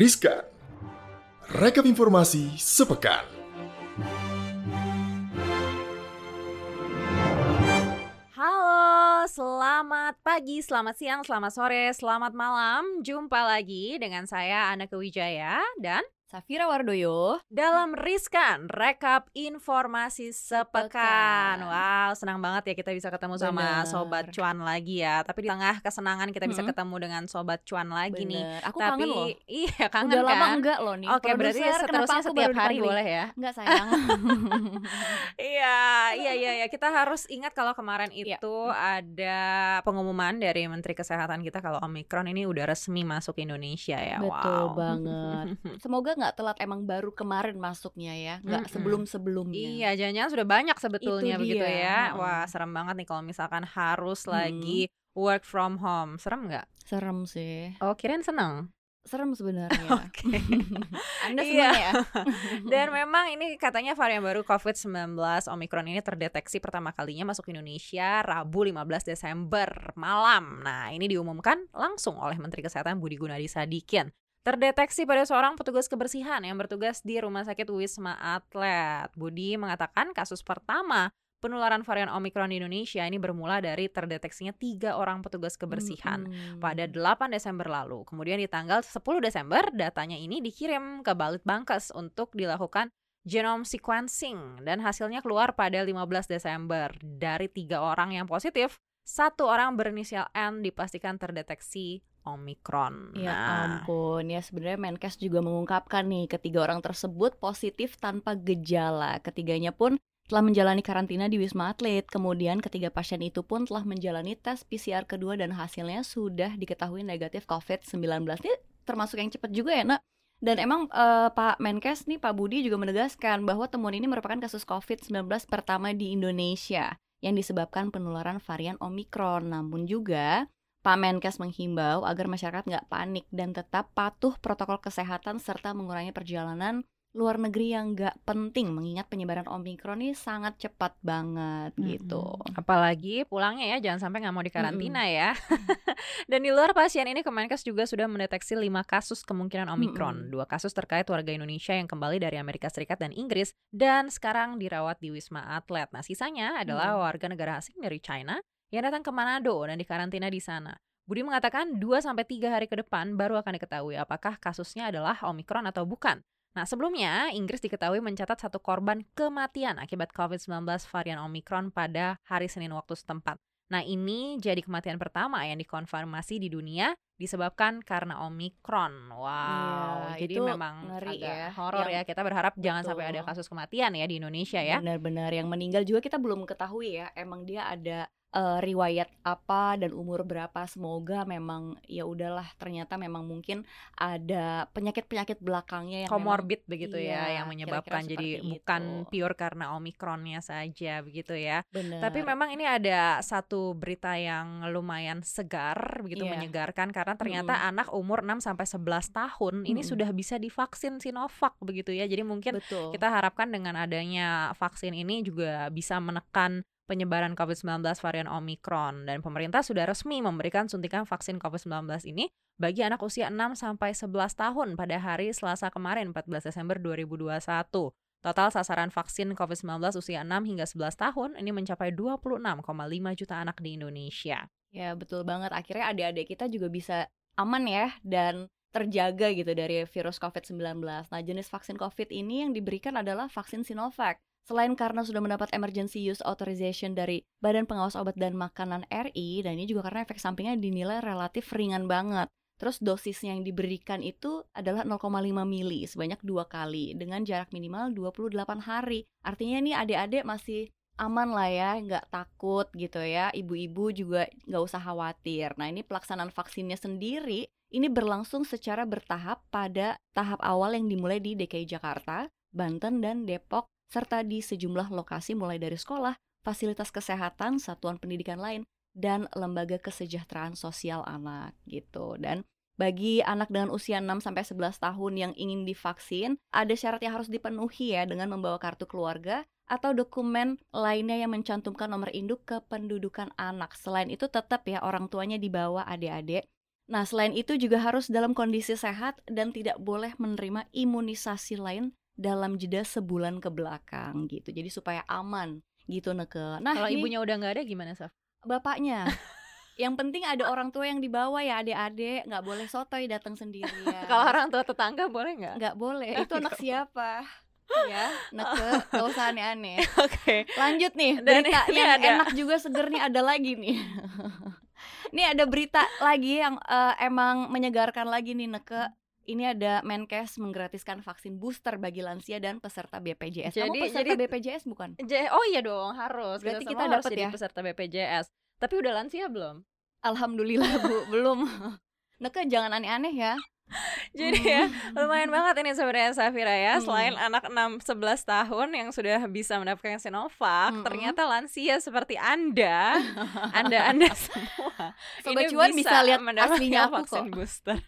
Riskan. Rekap informasi sepekan. Halo, selamat pagi, selamat siang, selamat sore, selamat malam. Jumpa lagi dengan saya Ana Kewijaya dan Safira Wardoyo dalam Riskan Rekap Informasi Sepekan. Sepekan. Wow, senang banget ya kita bisa ketemu sama Bener. Sobat Cuan lagi ya. Tapi di tengah kesenangan kita bisa Mm-mm. ketemu dengan Sobat Cuan lagi nih. Bener. Aku Tapi kangen loh iya kangen Udah kan. lama enggak loh nih Oke, berarti Produser, kenapa seterusnya aku setiap hari dipanggil? boleh ya. Enggak sayang Iya, iya, iya, iya. Kita harus ingat kalau kemarin Iya. itu ada pengumuman dari Menteri Kesehatan kita kalau Omikron ini udah resmi masuk Indonesia ya. Betul wow. banget. Semoga nggak telat emang baru kemarin masuknya ya Nggak Mm-mm. sebelum-sebelumnya Iya, jangan-jangan sudah banyak sebetulnya Itu begitu dia, ya. Wah, serem banget nih kalau misalkan harus Mm. lagi work from home. Serem nggak? Serem sih Oh, kirain seneng. Serem sebenarnya Oke. Anda Iya. ya? Dan memang ini katanya varian baru COVID-19 Omikron ini terdeteksi pertama kalinya masuk Indonesia Rabu 15 Desember malam. Nah, ini diumumkan langsung oleh Menteri Kesehatan Budi Gunadi Sadikin. Terdeteksi pada seorang petugas kebersihan yang bertugas di Rumah Sakit Wisma Atlet. Budi mengatakan kasus pertama penularan varian Omikron di Indonesia ini bermula dari terdeteksinya tiga orang petugas kebersihan Mm-mm. pada 8 Desember lalu. Kemudian di tanggal 10 Desember datanya ini dikirim ke Balitbangkes untuk dilakukan genome sequencing dan hasilnya keluar pada 15 Desember. Dari tiga orang yang positif, satu orang berinisial N dipastikan terdeteksi Omikron. Ya Nah, ampun, ya sebenarnya Menkes juga mengungkapkan nih ketiga orang tersebut positif tanpa gejala. Ketiganya pun telah menjalani karantina di Wisma Atlet. Kemudian ketiga pasien itu pun telah menjalani tes PCR kedua dan hasilnya sudah diketahui negatif COVID-19. Ini termasuk yang cepat juga ya, Nak? Dan emang eh, Pak Menkes nih, Pak Budi juga menegaskan bahwa temuan ini merupakan kasus COVID-19 pertama di Indonesia yang disebabkan penularan varian Omikron. Namun juga Pak Menkes menghimbau agar masyarakat nggak panik dan tetap patuh protokol kesehatan serta mengurangi perjalanan luar negeri yang nggak penting mengingat penyebaran Omikron ini sangat cepat banget gitu. Mm-mm. Apalagi pulangnya ya, jangan sampai nggak mau dikarantina ya. Dan di luar pasien ini Kemenkes juga sudah mendeteksi lima kasus kemungkinan Omikron. Mm-mm. Dua kasus terkait warga Indonesia yang kembali dari Amerika Serikat dan Inggris dan sekarang dirawat di Wisma Atlet. Nah, sisanya adalah Mm. warga negara asing dari China yang datang ke Manado dan dikarantina di sana. Budi mengatakan 2 sampai 3 hari ke depan baru akan diketahui apakah kasusnya adalah Omikron atau bukan. Nah, sebelumnya Inggris diketahui mencatat satu korban kematian akibat COVID-19 varian Omikron pada hari Senin waktu setempat. Nah, ini jadi kematian pertama yang dikonfirmasi di dunia disebabkan karena Omikron. Wow, Iya, jadi itu memang ngeri agak ya. horor ya. Kita berharap jangan sampai Betul. ada kasus kematian ya di Indonesia ya. Benar-benar yang meninggal juga kita belum ketahui ya. Emang dia ada eh, riwayat apa dan umur berapa? Semoga memang ya udahlah ternyata memang mungkin ada penyakit-penyakit belakangnya yang Komorbid begitu ya Iya, yang menyebabkan jadi seperti bukan itu. pure karena Omikronnya saja begitu ya. benar. Tapi memang ini ada satu berita yang lumayan segar begitu Iya. menyegarkan karena ternyata anak umur 6 sampai 11 tahun ini Mm-mm. sudah bisa divaksin Sinovac begitu ya. Jadi mungkin betul. kita harapkan dengan adanya vaksin ini juga bisa menekan penyebaran COVID-19 varian Omikron dan pemerintah sudah resmi memberikan suntikan vaksin COVID-19 ini bagi anak usia 6 sampai 11 tahun pada hari Selasa kemarin 14 Desember 2021. Total sasaran vaksin COVID-19 usia 6 hingga 11 tahun ini mencapai 26,5 juta anak di Indonesia. Ya betul banget. Akhirnya adik-adik kita juga bisa aman ya dan terjaga gitu dari virus COVID-19. Nah jenis vaksin COVID ini yang diberikan adalah vaksin Sinovac. Selain karena sudah mendapat emergency use authorization dari Badan Pengawas Obat dan Makanan RI, dan ini juga karena efek sampingnya dinilai relatif ringan banget. Terus dosisnya yang diberikan itu adalah 0,5 mili sebanyak dua kali dengan jarak minimal 28 hari. Artinya nih adik-adik masih aman lah ya, nggak takut gitu ya. Ibu-ibu juga nggak usah khawatir. Nah ini pelaksanaan vaksinnya sendiri ini berlangsung secara bertahap pada tahap awal yang dimulai di DKI Jakarta, Banten, dan Depok, serta di sejumlah lokasi mulai dari sekolah, fasilitas kesehatan, satuan pendidikan lain, dan lembaga kesejahteraan sosial anak gitu. Dan bagi anak dengan usia 6 sampai 11 tahun yang ingin divaksin, ada syarat yang harus dipenuhi ya dengan membawa kartu keluarga atau dokumen lainnya yang mencantumkan nomor induk kependudukan anak. Selain itu tetap ya orang tuanya dibawa adik-adik. Nah, selain itu juga harus dalam kondisi sehat dan tidak boleh menerima imunisasi lain dalam jeda sebulan ke belakang gitu. Jadi supaya aman gitu neke. Nah, Kalau ibunya udah nggak ada gimana, Saf? bapaknya. Yang penting ada orang tua yang dibawa ya adik-adik, nggak boleh sotoy datang sendirian. Kalau orang tua tetangga boleh nggak? nggak boleh, itu anak siapa? Ya, neke, gak usah aneh-aneh. Oke. Lanjut nih, Dan berita ini yang ada- enak juga seger nih ada lagi nih. Ini ada berita lagi yang eh, emang menyegarkan lagi nih Neke. Ini ada Menkes menggratiskan vaksin booster bagi lansia dan peserta BPJS. Kamu Jadi- peserta jadi- BPJS bukan? J- oh iya dong, harus. Berarti kita harus dapet jadi ya? peserta BPJS. Tapi udah lansia belum? Alhamdulillah Bu, belum. Neke jangan aneh-aneh ya. Jadi ya lumayan banget ini sebenarnya Safira ya. Hmm. Selain anak 6 11 tahun yang sudah bisa mendapatkan Sinovac, Mm-mm. ternyata lansia seperti Anda, Anda-anda semua Sobat ini Cuan bisa lihat mendapatkan aslinya aku vaksin kok. booster.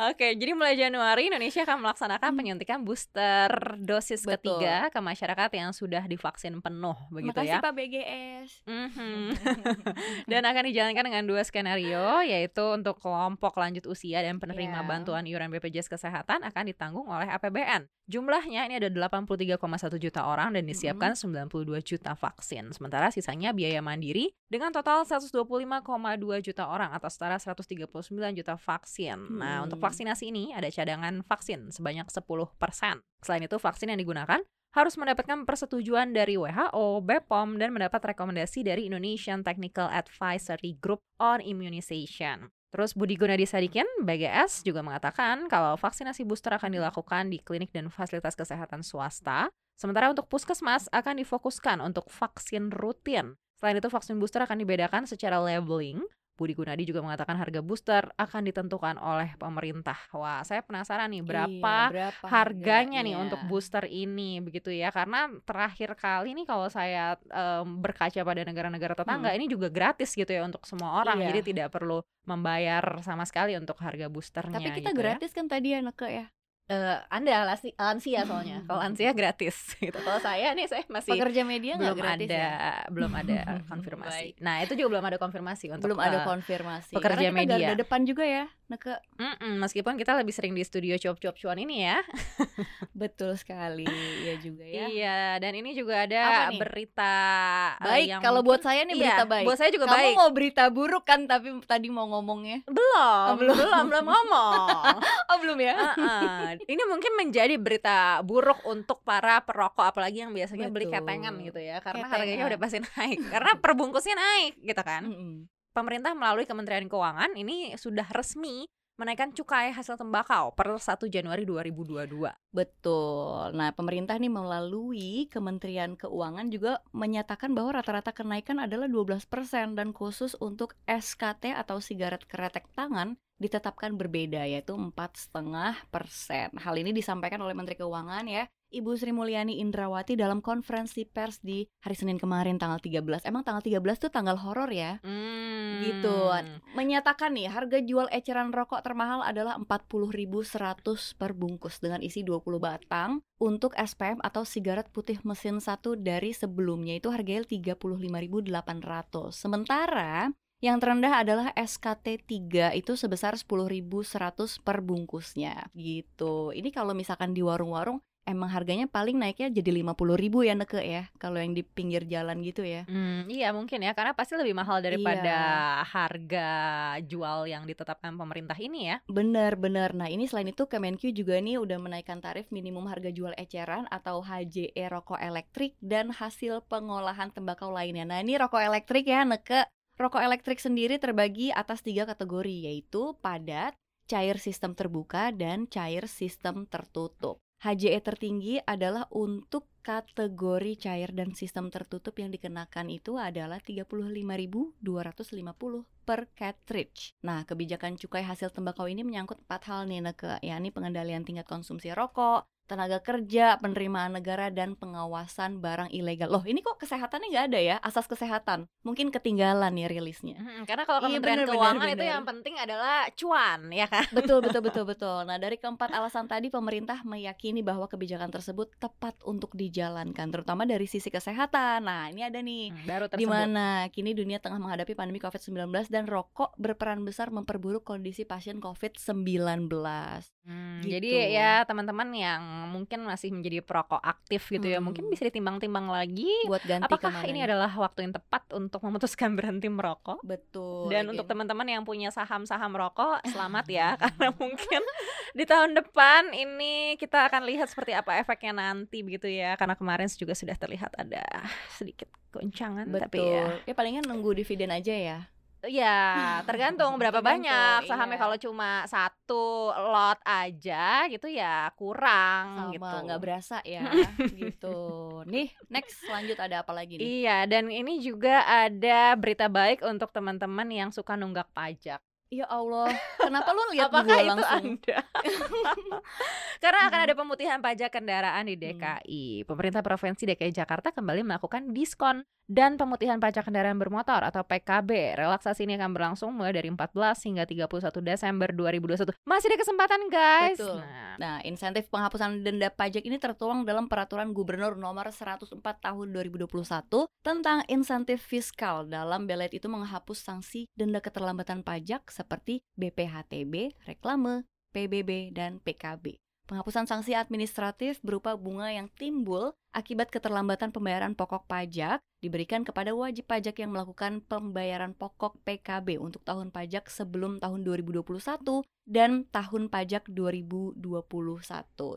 Oke, jadi mulai Januari Indonesia akan melaksanakan Hmm. penyuntikan booster dosis Betul. ketiga ke masyarakat yang sudah divaksin penuh begitu Makasih ya. Pak BGS. Mhm. dan akan dijalankan dengan dua skenario yaitu untuk kelompok lanjut usia dan penerima Iya. bantuan iuran BPJS Kesehatan akan ditanggung oleh APBN. Jumlahnya ini ada 83,1 juta orang dan disiapkan 92 juta vaksin. Sementara sisanya biaya mandiri dengan total 125,2 juta orang atau setara 139 juta vaksin. Nah, untuk Hmm. Vaksinasi ini ada cadangan vaksin sebanyak 10%. Selain itu, vaksin yang digunakan harus mendapatkan persetujuan dari WHO, BPOM, dan mendapat rekomendasi dari Indonesian Technical Advisory Group on Immunization. Terus Budi Gunadi Sadikin, BGS, juga mengatakan kalau vaksinasi booster akan dilakukan di klinik dan fasilitas kesehatan swasta, sementara untuk puskesmas akan difokuskan untuk vaksin rutin. Selain itu, vaksin booster akan dibedakan secara labeling. Budi Gunadi juga mengatakan harga booster akan ditentukan oleh pemerintah. Wah, saya penasaran nih berapa Iya, berapa harganya nih harganya? untuk booster ini begitu ya karena terakhir kali nih kalau saya em, berkaca pada negara-negara tetangga Hmm. ini juga gratis gitu ya untuk semua orang Iya. jadi tidak perlu membayar sama sekali untuk harga boosternya Tapi kita gitu ya. gratis kan tadi ya Neke ya. Eh, anda lansi- lansia soalnya kalau lansia gratis gitu kalau saya nih saya masih Pekerja media nggak belum gratis ada ya? belum ada konfirmasi Baik. nah itu juga belum ada konfirmasi untuk Belum ada eh, konfirmasi. pekerja Karena kita media. garda depan juga ya, Neke. mm-mm, meskipun kita lebih sering di studio cuap-cuap cuan ini ya Betul sekali, ya juga ya. Iya, dan ini juga ada berita eh, Baik, yang kalau buat saya nih Iya, berita baik. Buat saya juga Kamu baik. mau berita buruk kan tapi tadi mau ngomongnya. Belum, Oh, belum. belum, belum ngomong. Oh, belum ya? Heeh. Ini mungkin menjadi berita buruk untuk para perokok apalagi yang biasanya beli Betul. ketengan gitu ya, karena Ketengan. harganya udah pasti naik. karena perbungkusnya naik gitu kan. Mm-mm. Pemerintah melalui Kementerian Keuangan ini sudah resmi menaikkan cukai hasil tembakau per 1 Januari 2022. Betul. Nah, pemerintah nih melalui Kementerian Keuangan juga menyatakan bahwa rata-rata kenaikan adalah 12% dan khusus untuk SKT atau sigaret keretek tangan ditetapkan berbeda yaitu 4,5%. Hal ini disampaikan oleh Menteri Keuangan ya, Ibu Sri Mulyani Indrawati dalam konferensi pers di hari Senin kemarin tanggal 13. Emang tanggal 13 tuh tanggal horor ya? Hmm. Gitu. Menyatakan nih harga jual eceran rokok termahal adalah 40.100 per bungkus dengan isi 20 batang untuk SPM atau sigaret putih mesin satu dari sebelumnya itu harganya 35.800. Sementara yang terendah adalah SKT 3 itu sebesar 10.100 per bungkusnya gitu. Ini kalau misalkan di warung-warung emang harganya paling naiknya jadi 50.000 ya Neke ya kalau yang di pinggir jalan gitu ya. Hmm, iya mungkin ya karena pasti lebih mahal daripada Iya. harga jual yang ditetapkan pemerintah ini ya. Benar, benar. Nah, ini selain itu Kemenq juga nih udah menaikkan tarif minimum harga jual eceran atau HJE rokok elektrik dan hasil pengolahan tembakau lainnya. Nah, ini rokok elektrik ya, Neke. Rokok elektrik sendiri terbagi atas tiga kategori, yaitu padat, cair sistem terbuka, dan cair sistem tertutup. HJE tertinggi adalah untuk kategori cair dan sistem tertutup yang dikenakan itu adalah 35.250 per cartridge. Nah, kebijakan cukai hasil tembakau ini menyangkut empat hal nih, Neke, yakni pengendalian tingkat konsumsi rokok, tenaga kerja, penerimaan negara, dan pengawasan barang ilegal. Loh, ini kok kesehatannya nggak ada ya? Asas kesehatan. Mungkin ketinggalan nih rilisnya. Hmm, karena kalau Iya, Kementerian bener, bener, Keuangan itu bener. yang penting adalah cuan, ya kan? Betul, betul, betul, betul. Nah, dari keempat alasan tadi, pemerintah meyakini bahwa kebijakan tersebut tepat untuk dijalankan, terutama dari sisi kesehatan. Nah, ini ada nih. Hmm, baru Di tersebut. mana kini dunia tengah menghadapi pandemi COVID-19 dan rokok berperan besar memperburuk kondisi pasien COVID-19. Hmm, Gitu. Jadi ya teman-teman yang mungkin masih menjadi perokok aktif gitu ya, mungkin Hmm. bisa ditimbang-timbang lagi. Buat ganti Apakah ke mana ini adalah waktu yang tepat untuk memutuskan berhenti merokok? Betul. Dan Egen. untuk teman-teman yang punya saham-saham rokok, selamat ya karena mungkin di tahun depan ini kita akan lihat seperti apa efeknya nanti begitu ya. Karena kemarin juga sudah terlihat ada sedikit goncangan Betul. tapi ya. Ya palingan nunggu dividen aja ya. Ya, tergantung berapa Tergantung, banyak sahamnya iya. kalau cuma satu lot aja gitu ya kurang Sama gitu. nggak berasa ya gitu. Nih, next lanjut ada apa lagi nih? Iya, dan ini juga ada berita baik untuk teman-teman yang suka nunggak pajak. Ya Allah, kenapa lu lihat Apakah gua itu langsung? Anda? Karena akan ada pemutihan pajak kendaraan di DKI. Pemerintah Provinsi DKI Jakarta kembali melakukan diskon dan pemutihan pajak kendaraan bermotor atau PKB. Relaksasi ini akan berlangsung mulai dari 14 hingga 31 Desember 2021. Masih ada kesempatan, guys. Betul. Nah, Nah, insentif penghapusan denda pajak ini tertuang dalam peraturan gubernur nomor 104 tahun 2021 tentang insentif fiskal. Dalam belet itu menghapus sanksi denda keterlambatan pajak seperti BPHTB, reklame, PBB, dan PKB. Penghapusan sanksi administratif berupa bunga yang timbul akibat keterlambatan pembayaran pokok pajak diberikan kepada wajib pajak yang melakukan pembayaran pokok PKB untuk tahun pajak sebelum tahun 2021 dan tahun pajak 2021.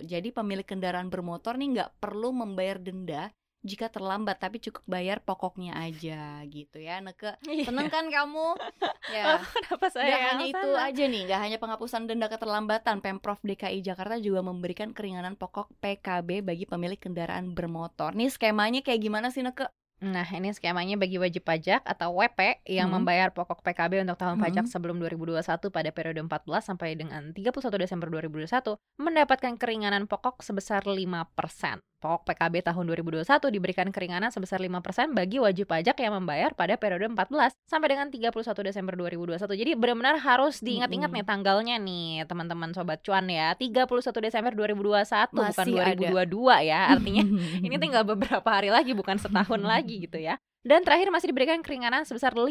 Jadi pemilik kendaraan bermotor nih nggak perlu membayar denda jika terlambat tapi cukup bayar pokoknya aja gitu ya. Neke, seneng kan kamu? Ya. kenapa saya yang hanya itu salah? aja nih, nggak hanya penghapusan denda keterlambatan, Pemprov DKI Jakarta juga memberikan keringanan pokok PKB bagi pemilik kendaraan bermotor. Nih skemanya kayak gimana sih Neke? Nah, ini skemanya bagi wajib pajak atau WP yang Hmm. membayar pokok PKB untuk tahun pajak Hmm. sebelum 2021 pada periode 14 sampai dengan 31 Desember 2021 mendapatkan keringanan pokok sebesar 5%. Pokok PKB tahun 2021 diberikan keringanan sebesar 5% bagi wajib pajak yang membayar pada periode 14 sampai dengan 31 Desember 2021. Jadi benar-benar harus diingat-ingat nih tanggalnya nih teman-teman sobat cuan ya. 31 Desember 2021 bukan Masih ada. 2022 ya. Artinya ini tinggal beberapa hari lagi bukan setahun lagi gitu ya. Dan terakhir masih diberikan keringanan sebesar 50%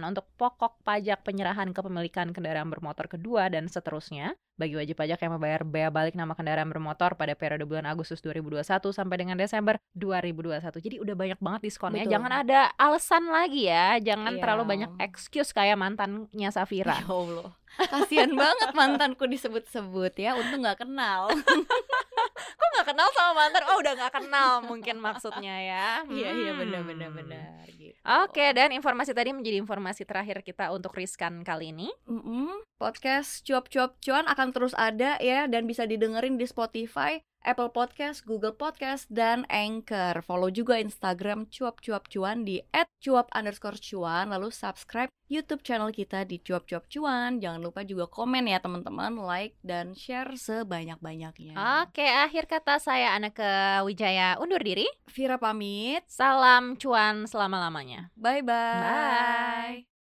untuk pokok pajak penyerahan kepemilikan kendaraan bermotor kedua dan seterusnya bagi wajib pajak yang membayar bea balik nama kendaraan bermotor pada periode bulan Agustus 2021 sampai dengan Desember 2021. Jadi udah banyak banget diskonnya. Betul. Jangan ada alasan lagi ya. Jangan Iya. terlalu banyak excuse kayak mantannya Safira. Ya Allah, kasihan banget mantanku disebut-sebut ya. Untung nggak kenal. Kok nggak kenal sama mantan? Oh udah nggak kenal mungkin maksudnya ya. Iya iya Hmm. benar benar benar. Gitu. Oke, dan informasi tadi menjadi informasi terakhir kita untuk riskan kali ini. Mm-mm. Podcast cuap-cuap cuan akan terus ada ya dan bisa didengerin di Spotify, Apple Podcast, Google Podcast, dan Anchor. Follow juga Instagram cuap-cuap cuan di @cuap underscore cuan. Lalu subscribe YouTube channel kita di cuap-cuap cuan. Jangan lupa juga komen ya teman-teman, like dan share sebanyak-banyaknya. Oke, akhir kata saya Aneka Wijaya undur diri. Vira pamit. Salam cuan selama-lamanya. Bye-bye. Bye.